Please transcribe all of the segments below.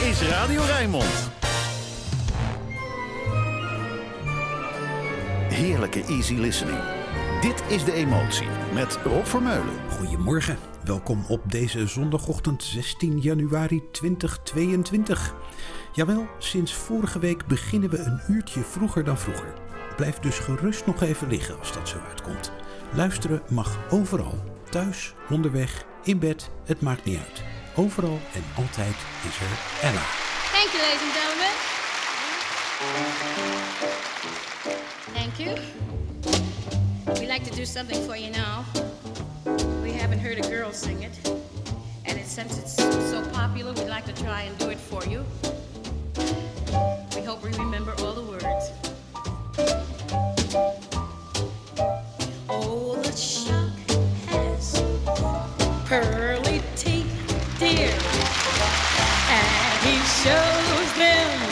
is Radio Rijnmond. Heerlijke easy listening. Dit is De Emotie met Rob Vermeulen. Goedemorgen, welkom op deze zondagochtend 16 januari 2022. Jawel, sinds vorige week beginnen we een uurtje vroeger dan vroeger. Blijf dus gerust nog even liggen als dat zo uitkomt. Luisteren mag overal. Thuis, onderweg, in bed, het maakt niet uit. Overal en altijd is er Ella. Thank you, ladies and gentlemen. Thank you. We'd like to do something for you now. We haven't heard a girl sing it. And it, since it's so popular, we'd like to try and do it for you. We hope we remember all the words. Oh, the shark has teeth, dear. And he shows them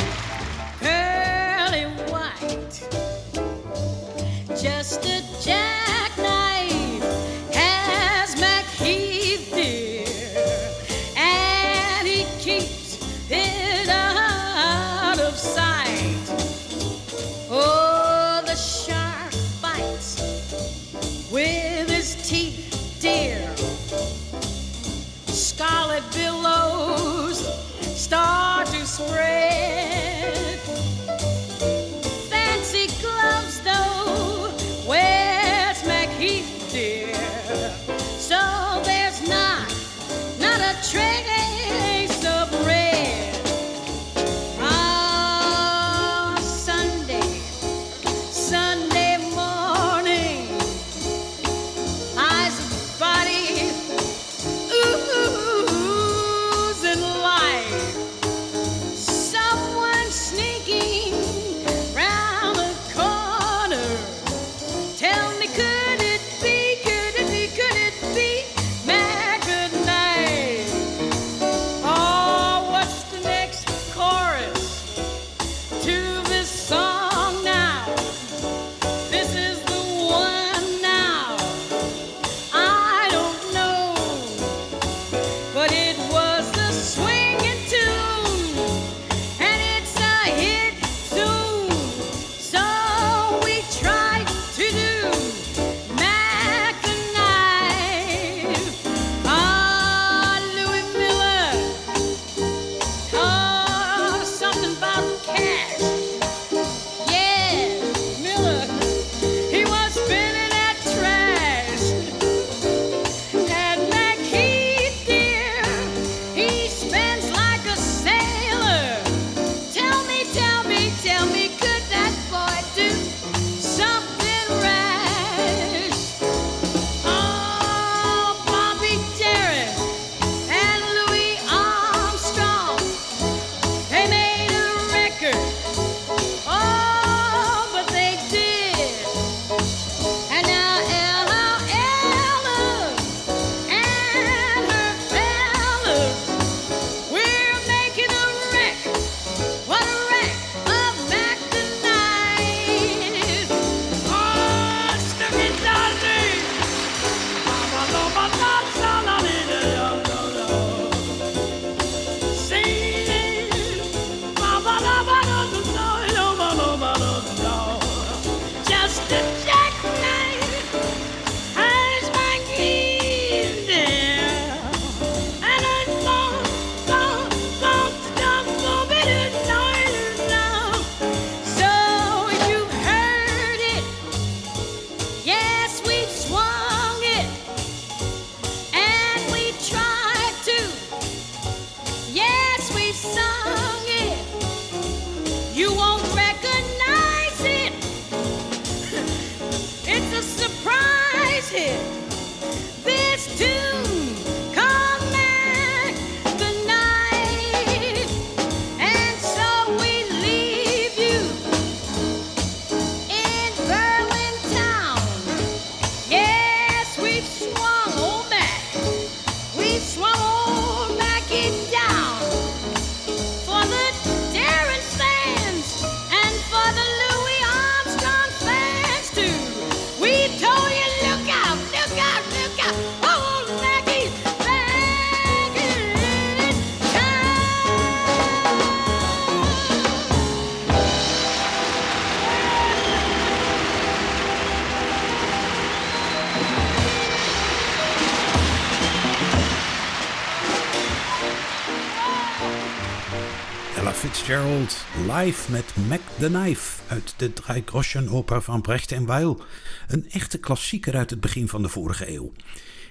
live met Mac the Knife uit de Dreigroschenoper van Brecht en Weil. Een echte klassieker uit het begin van de vorige eeuw.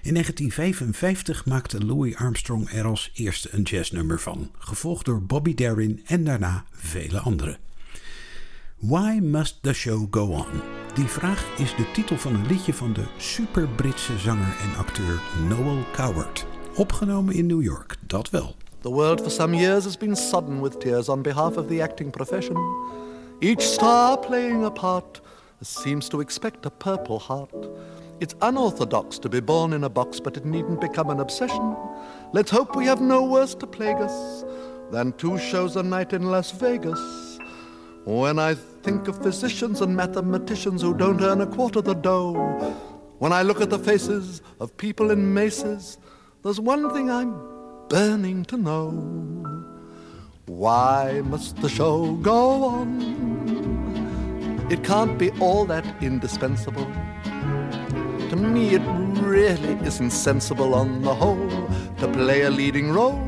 In 1955 maakte Louis Armstrong er als eerste een jazznummer van, gevolgd door Bobby Darin en daarna vele anderen. Why Must the Show Go On? Die vraag is de titel van een liedje van de super Britse zanger en acteur Noel Coward. Opgenomen in New York, dat wel. The world for some years has been sodden with tears on behalf of the acting profession. Each star playing a part seems to expect a purple heart. It's unorthodox to be born in a box, but it needn't become an obsession. Let's hope we have no worse to plague us than two shows a night in Las Vegas. When I think of physicians and mathematicians who don't earn a quarter the dough, when I look at the faces of people in Macy's, there's one thing I'm burning to know. Why must the show go on? It can't be all that indispensable. To me, it really isn't sensible on the whole to play a leading role.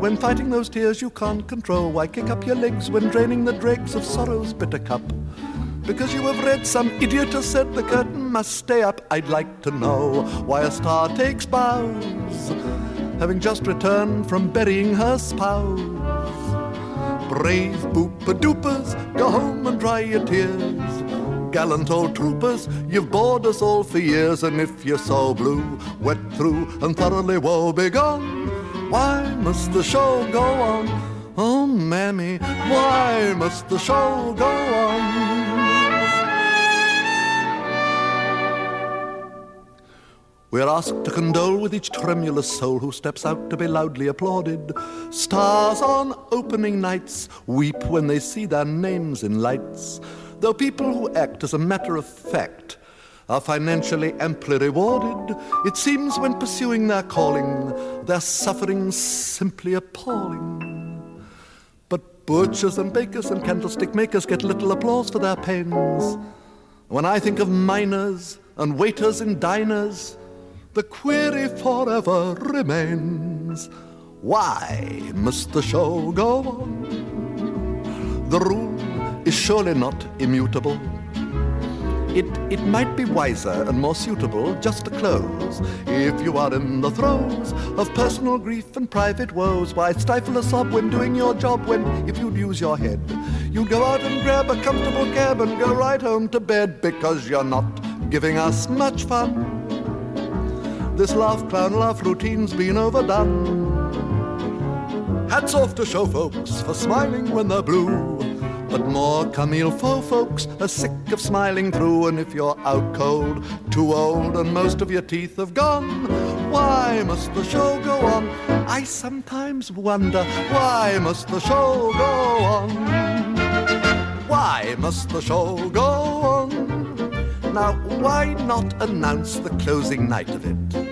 When fighting those tears you can't control, why kick up your legs when draining the dregs of sorrow's bitter cup? Because you have read some idiot has said the curtain must stay up. I'd like to know why a star takes bows having just returned from burying her spouse. Brave booper doopers, go home and dry your tears. Gallant old troopers, you've bored us all for years, and if you're so blue, wet through, and thoroughly woe begone, why must the show go on? Oh, mammy, why must the show go on? We're asked to condole with each tremulous soul who steps out to be loudly applauded. Stars on opening nights weep when they see their names in lights. Though people who act as a matter of fact are financially amply rewarded, it seems when pursuing their calling, their suffering's simply appalling. But butchers and bakers and candlestick makers get little applause for their pains. When I think of miners and waiters in diners, the query forever remains why must the show go on? The rule is surely not immutable. It, it might be wiser and more suitable just to close. If you are in the throes of personal grief and private woes, why stifle a sob when doing your job? When, if you'd use your head, you'd go out and grab a comfortable cab and go right home to bed because you're not giving us much fun. This laugh, clown laugh routine's been overdone. Hats off to show folks for smiling when they're blue. But more Camille faux folks are sick of smiling through. And if you're out cold, too old, and most of your teeth have gone, why must the show go on? I sometimes wonder, why must the show go on? Why must the show go on? Now, why not announce the closing night of it?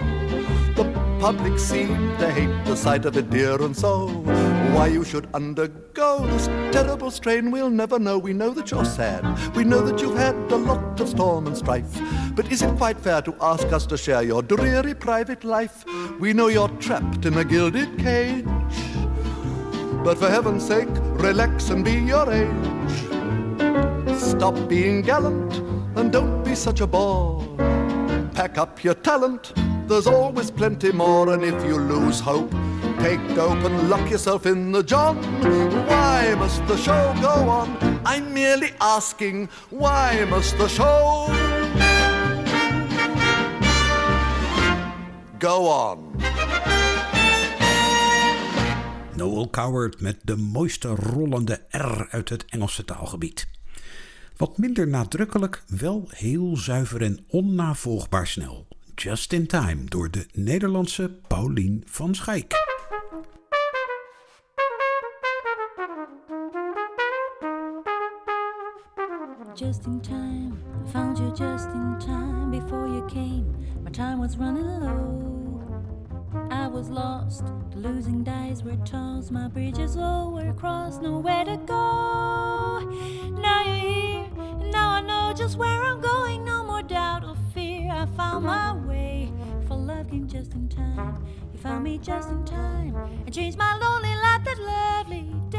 Public seem to hate the sight of it, dear, and so why you should undergo this terrible strain we'll never know. We know that you're sad, we know that you've had a lot of storm and strife, but is it quite fair to ask us to share your dreary private life? We know you're trapped in a gilded cage, but for heaven's sake, relax and be your age. Stop being gallant and don't be such a bore. Pack up your talent there's always plenty more, and if you lose hope, take dope and lock yourself in the john. Why must the show go on? I'm merely asking, why must the show go on? Noel Coward met de mooiste rollende R uit het Engelse taalgebied. Wat minder nadrukkelijk, wel heel zuiver en onnavolgbaar snel. Just in Time door de Nederlandse Paulien van Schaik. Just in time, I found you just in time before you came. My time was running low. I was lost, the losing dice were tossed, my bridges all were crossed, nowhere to go. Now you're here, and now I know just where I'm going, no more doubt. Found my way, for love came just in time. You found me just in time, and changed my lonely life that lovely day.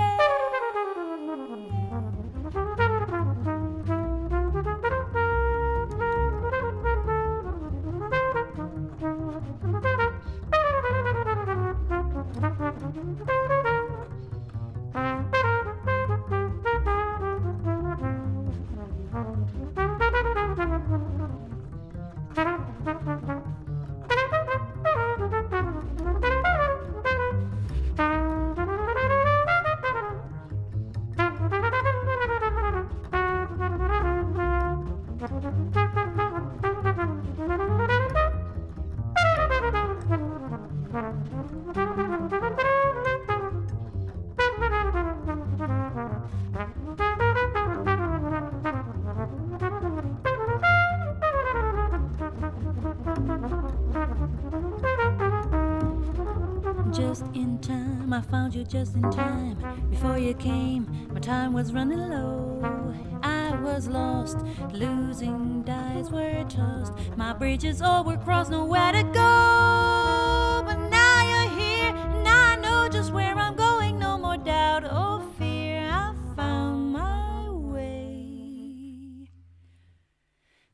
My time was running low. I was lost, losing dice were tossed. My bridges all were crossed, nowhere to go. But now you're here, and I know just where I'm going. No more doubt or fear. I found my way.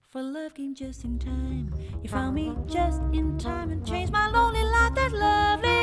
For love came just in time. You found me just in time and changed my lonely life that lovely.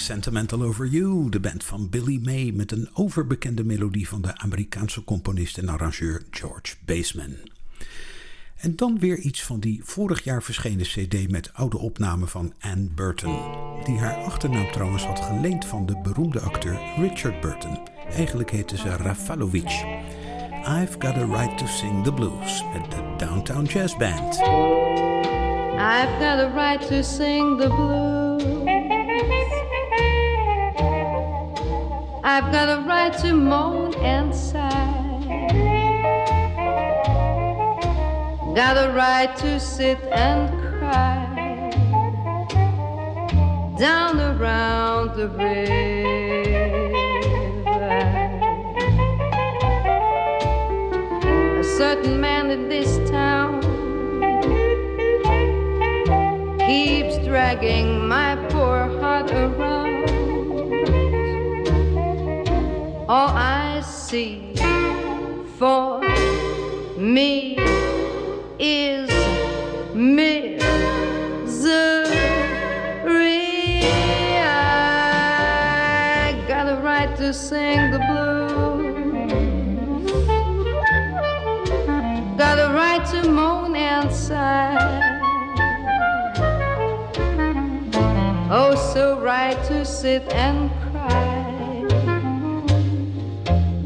Sentimental Over You, de band van Billy May met een overbekende melodie van de Amerikaanse componist en arrangeur George Baseman. En dan weer iets van die vorig jaar verschenen CD met oude opnamen van Anne Burton, die haar achternaam trouwens had geleend van de beroemde acteur Richard Burton. Eigenlijk heette ze Rafalovic. I've Got a Right to Sing the Blues met de Downtown Jazz Band. I've got a right to sing the blues. I've got a right to moan and sigh. Got a right to sit and cry down around the river. A certain man in this town keeps dragging my poor heart around. all I see for me is misery. I got right to sing the blues, got a right to moan and sigh. Oh, so right to sit and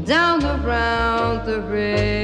down around the bridge.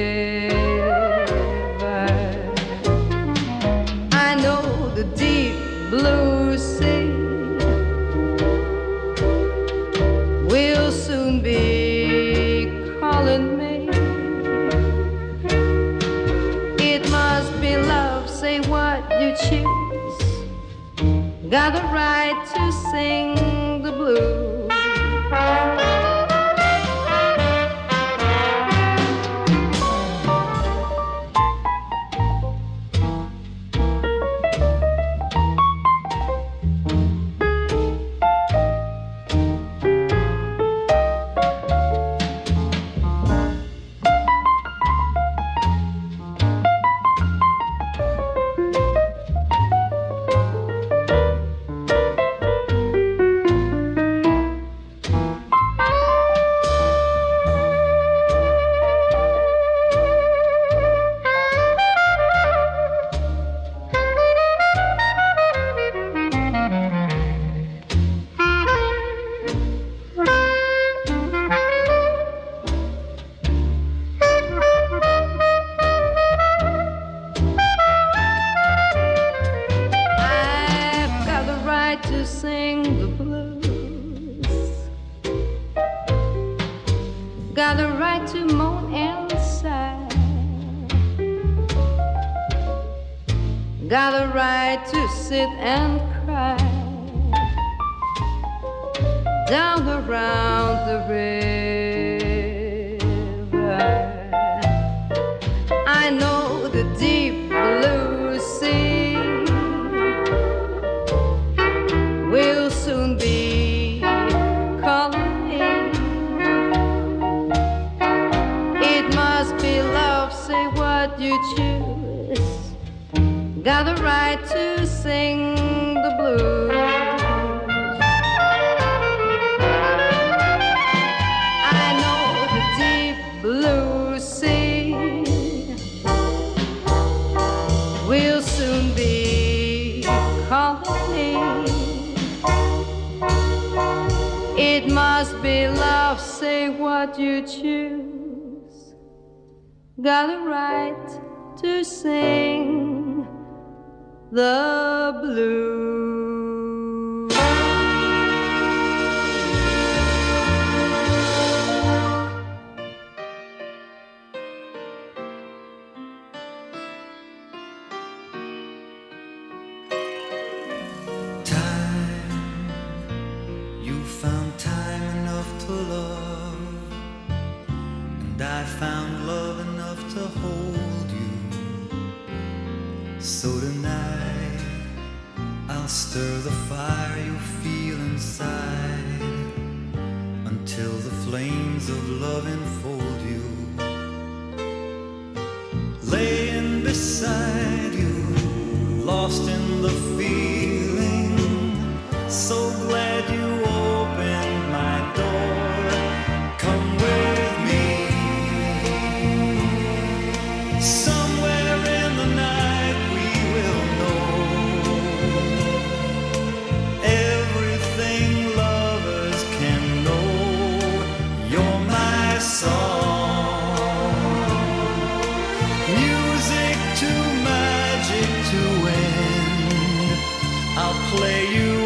say what you choose. Got a right to sing the blues. play you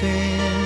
been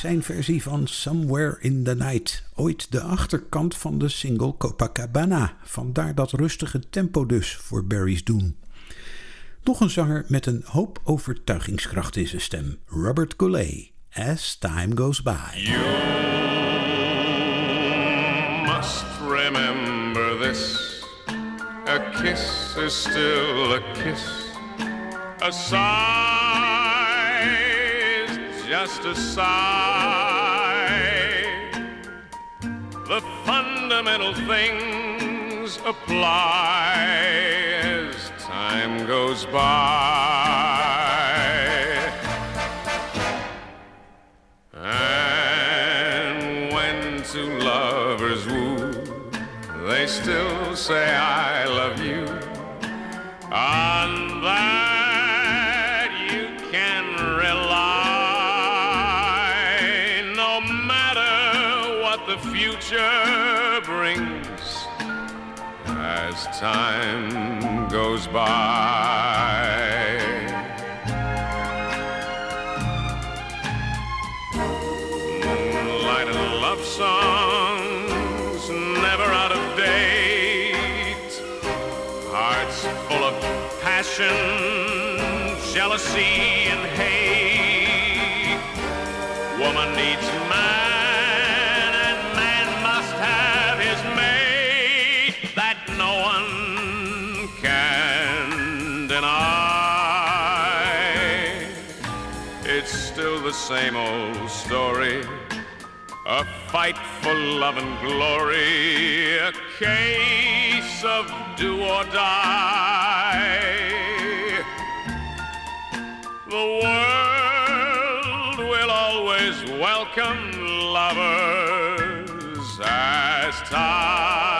zijn versie van Somewhere in the Night. Ooit de achterkant van de single Copacabana. Vandaar dat rustige tempo dus voor Barry's doen. Nog een zanger met een hoop overtuigingskracht in zijn stem. Robert Goulet. As Time Goes By. must remember this. A kiss is still a kiss. A sigh just a sigh. The fundamental things apply as time goes by. And when two lovers woo, they still say I love you. On that the future brings, as time goes by. Moonlight and love songs, never out of date. Hearts full of passion, jealousy, and hate. Woman needs same old story. A fight for love and glory. A case of do or die. The world will always welcome lovers as time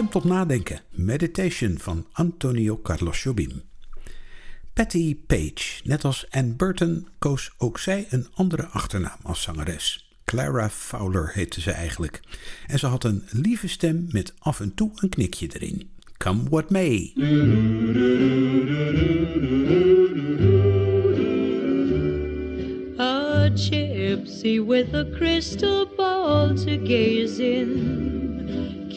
Stemt tot nadenken. Meditation van Antonio Carlos Jobim. Patty Page, net als Anne Burton, koos ook zij een andere achternaam als zangeres. Clara Fowler heette ze eigenlijk. En ze had een lieve stem met af en toe een knikje erin. Come what may. A gypsy with a crystal ball to gaze in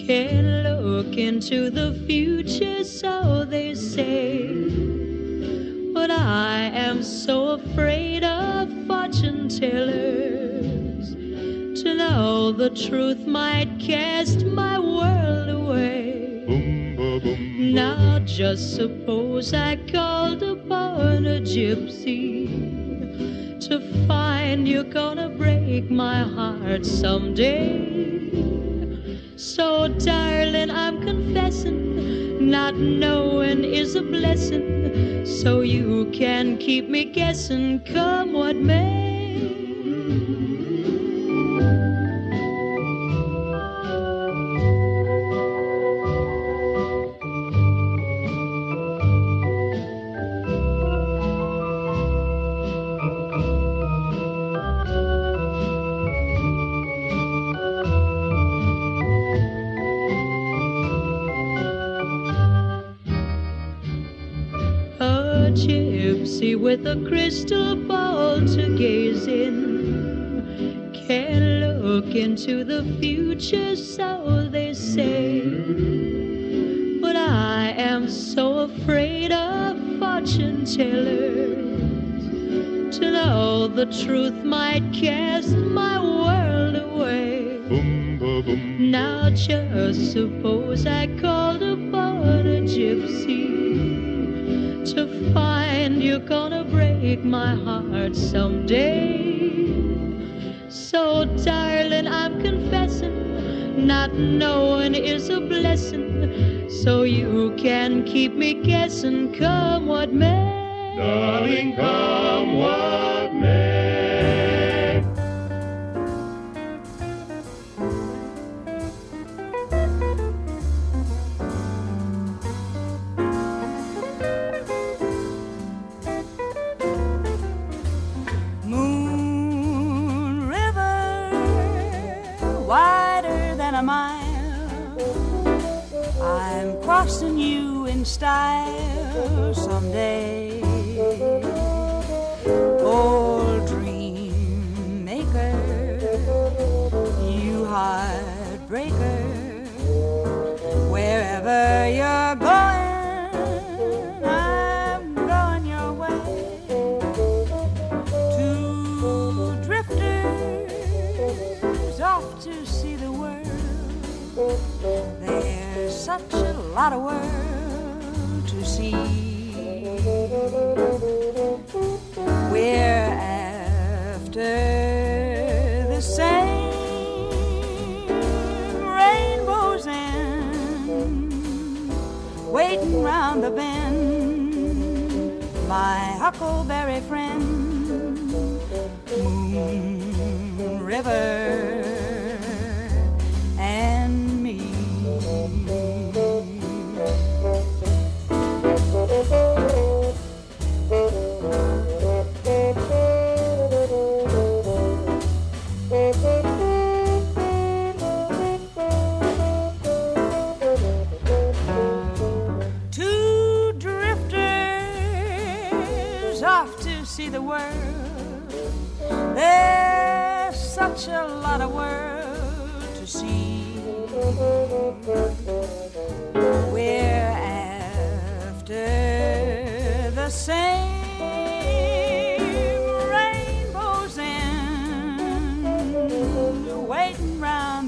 can look into the future, so they say. But I am so afraid of fortune tellers to know the truth might cast my world away. Now just suppose I called upon a gypsy to find you're gonna break my heart someday. So, darling, I'm confessing, not knowing is a blessing. So you can keep me guessing, come what may. With a crystal ball to gaze in can look into the future, so they say. But I am so afraid of fortune tellers to know the truth might cast my world away. Now just suppose I called upon a gypsy to find you're gonna break my heart someday. So, darling, I'm confessing, not knowing is a blessing. So you can keep me guessing, come what may. Darling, come what someday. Old dream maker, you heartbreaker, wherever you're going, I'm going your way two drifters off to see the world. There's such a lot of world huckleberry friend, Moon River,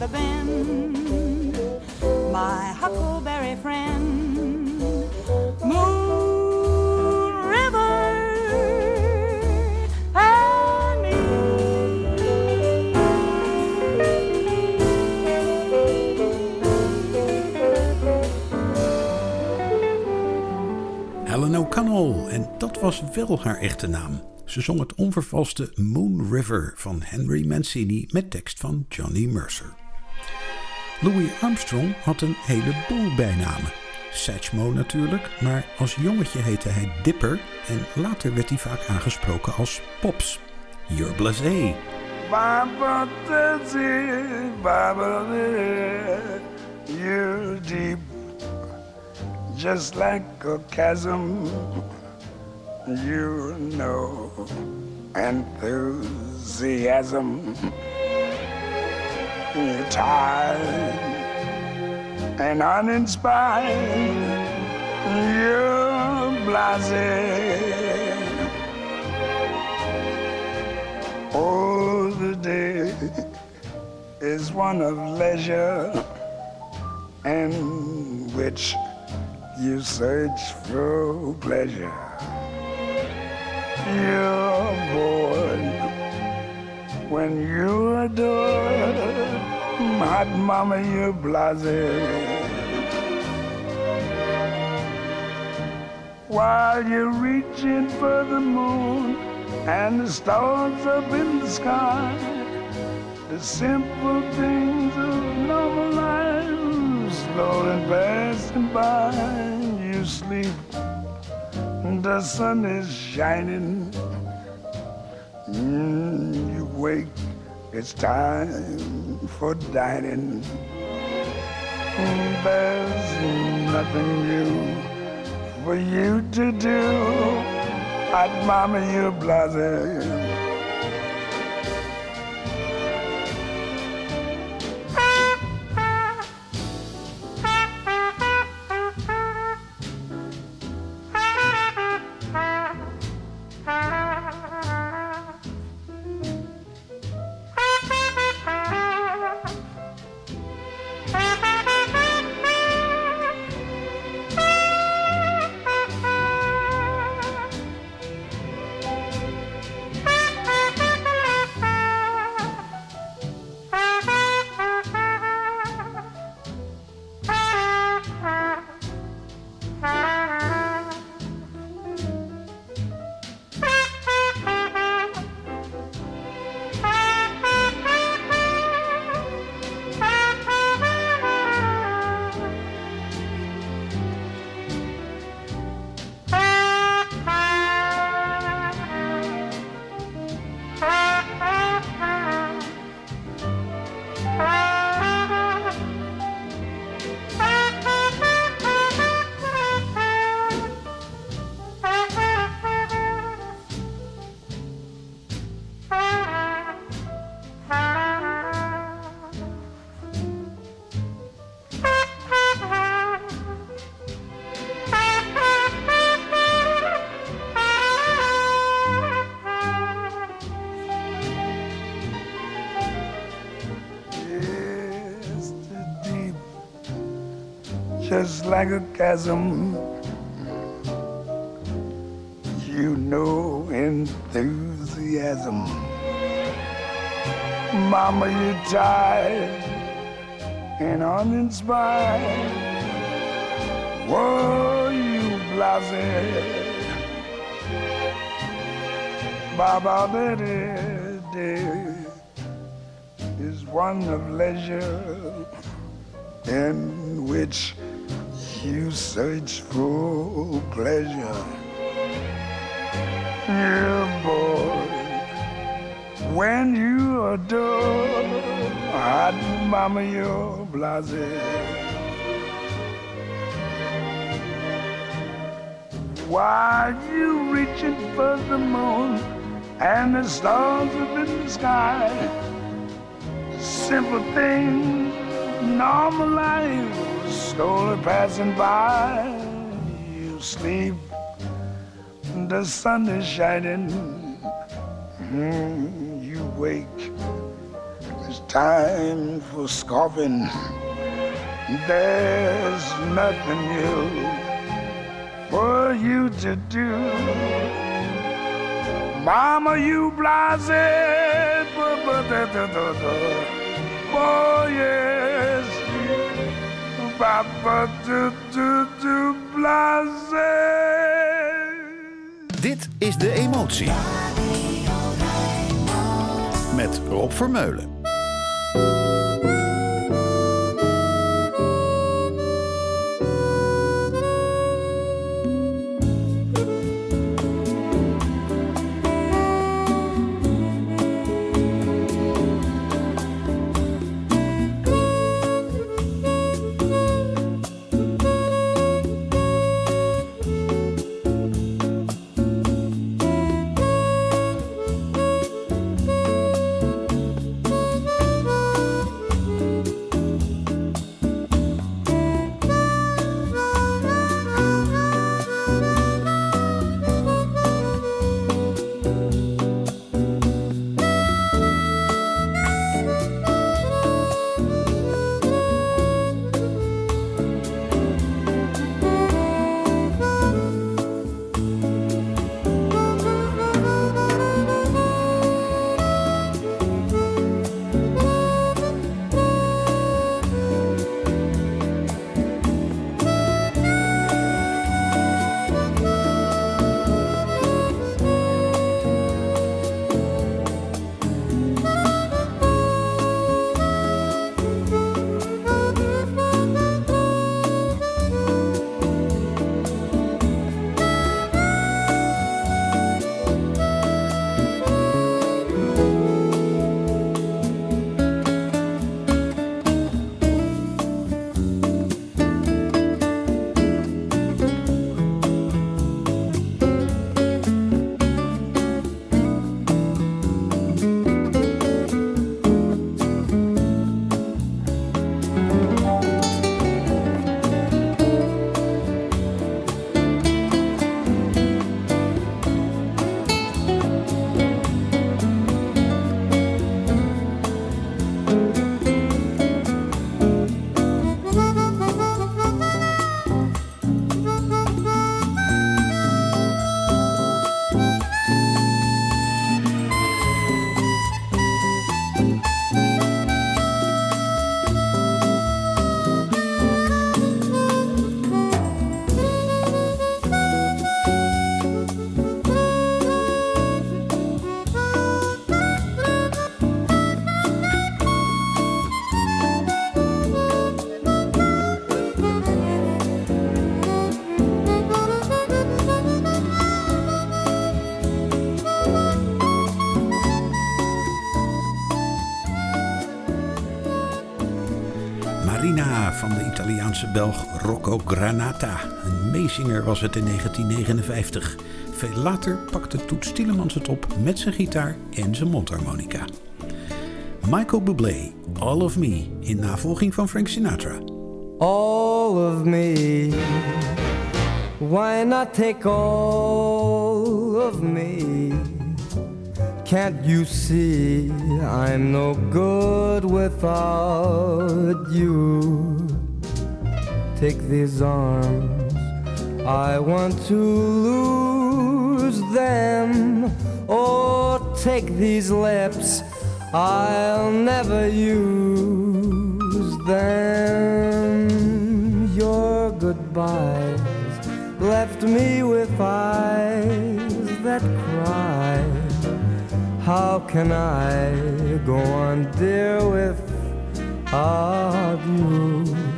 bend. My huckleberry friend, Moon River. Helen O'Connell, en dat was wel haar echte naam. Ze zong het onvervalste Moon River van Henry Mancini met tekst van Johnny Mercer. Louis Armstrong had een heleboel bijnamen. Satchmo natuurlijk, maar als jongetje heette hij Dipper en later werd hij vaak aangesproken als Pops. You're blasé. Deep, just like a chasm. You know enthusiasm. You're tired and uninspired. You're blasé. Oh, the day is one of leisure in which you search for pleasure. You're bored when you adore hot mama, you're blasé. While you're reaching for the moon and the stars up in the sky. The simple things of normal life slowly passing by. You sleep, the sun is shining. Mm, you wake, it's time for dining. There's nothing new for you to do. Hot mama, you're blasé. Just like a chasm. You know enthusiasm. Mama, you're tired and uninspired. Whoa, you blasé. Baba, that day is one of leisure in which you search for pleasure. You're when you adore hot mama, you're blasé. While you reaching for the moon and the stars up in the sky, simple things, normal life, slowly passing by. You sleep, the sun is shining. Mm, you wake, it's time for scoffing. There's nothing new for you to do. Mama, you blasé. boy, yes. Papa, do, do, do, blasé. Dit is De Emotie. Met Rob Vermeulen. Belg Rocco Granata. Een meezinger was het in 1959. Veel later pakte Toet Stielemans het op met zijn gitaar en zijn mondharmonica. Michael Bublé, All of Me, in navolging van Frank Sinatra. all of me. Why not take all of me? Can't you see I'm no good without you? Take these arms, I want to lose them. Or take these lips, I'll never use them. Your goodbyes left me with eyes that cry. How can I go on, dear, without you?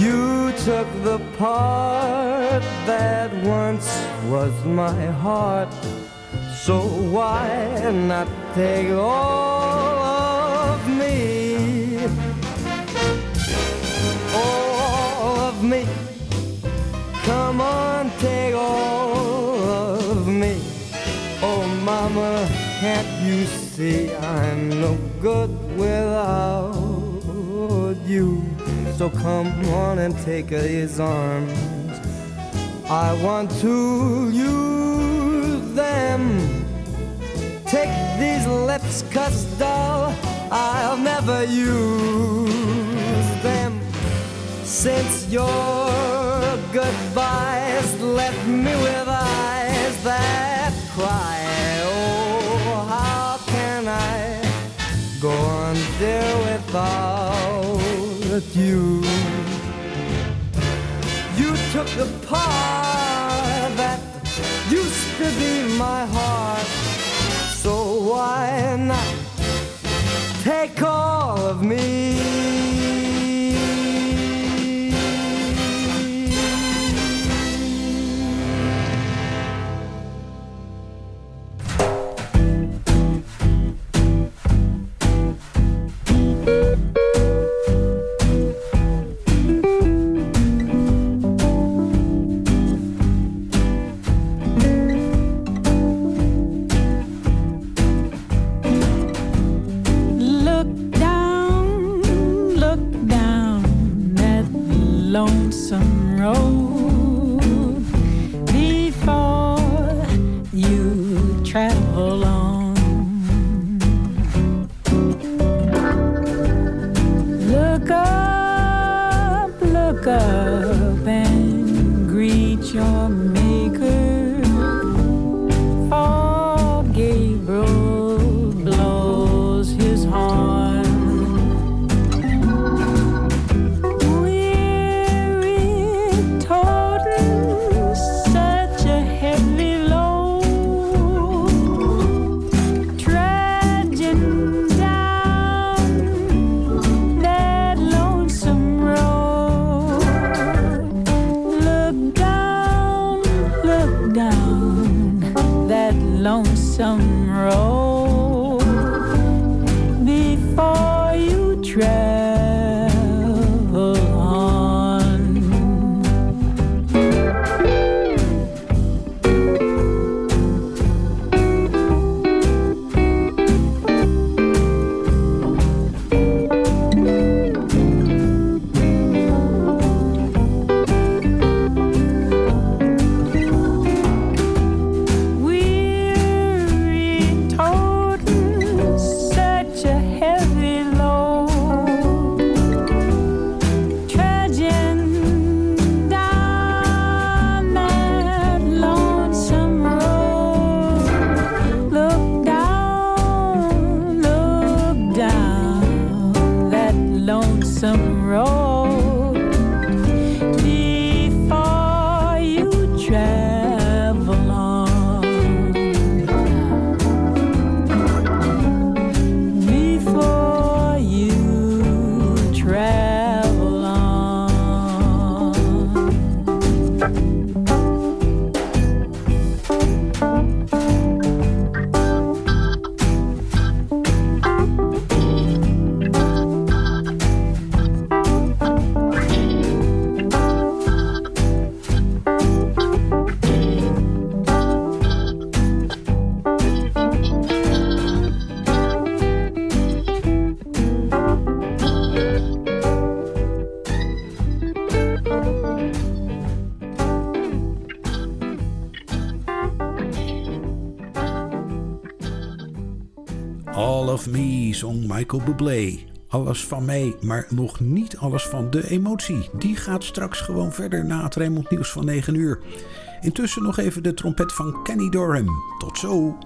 You took the part that once was my heart. So why not take all of me? All of me. Come on, take all of me. Oh, mama, can't you see I'm no good without you? So come on and take his arms. I want to use them. Take these lips, cause doll, I'll never use them. Since your goodbyes left me with eyes that cry. Oh, how can I go on, without you? You took the part that used to be my heart. So why not take all of me? Michael Bublé. Alles van mij, maar nog niet alles van de emotie. Die gaat straks gewoon verder na het Rijnmond Nieuws van 9 uur. Intussen nog even de trompet van Kenny Dorham. Tot zo!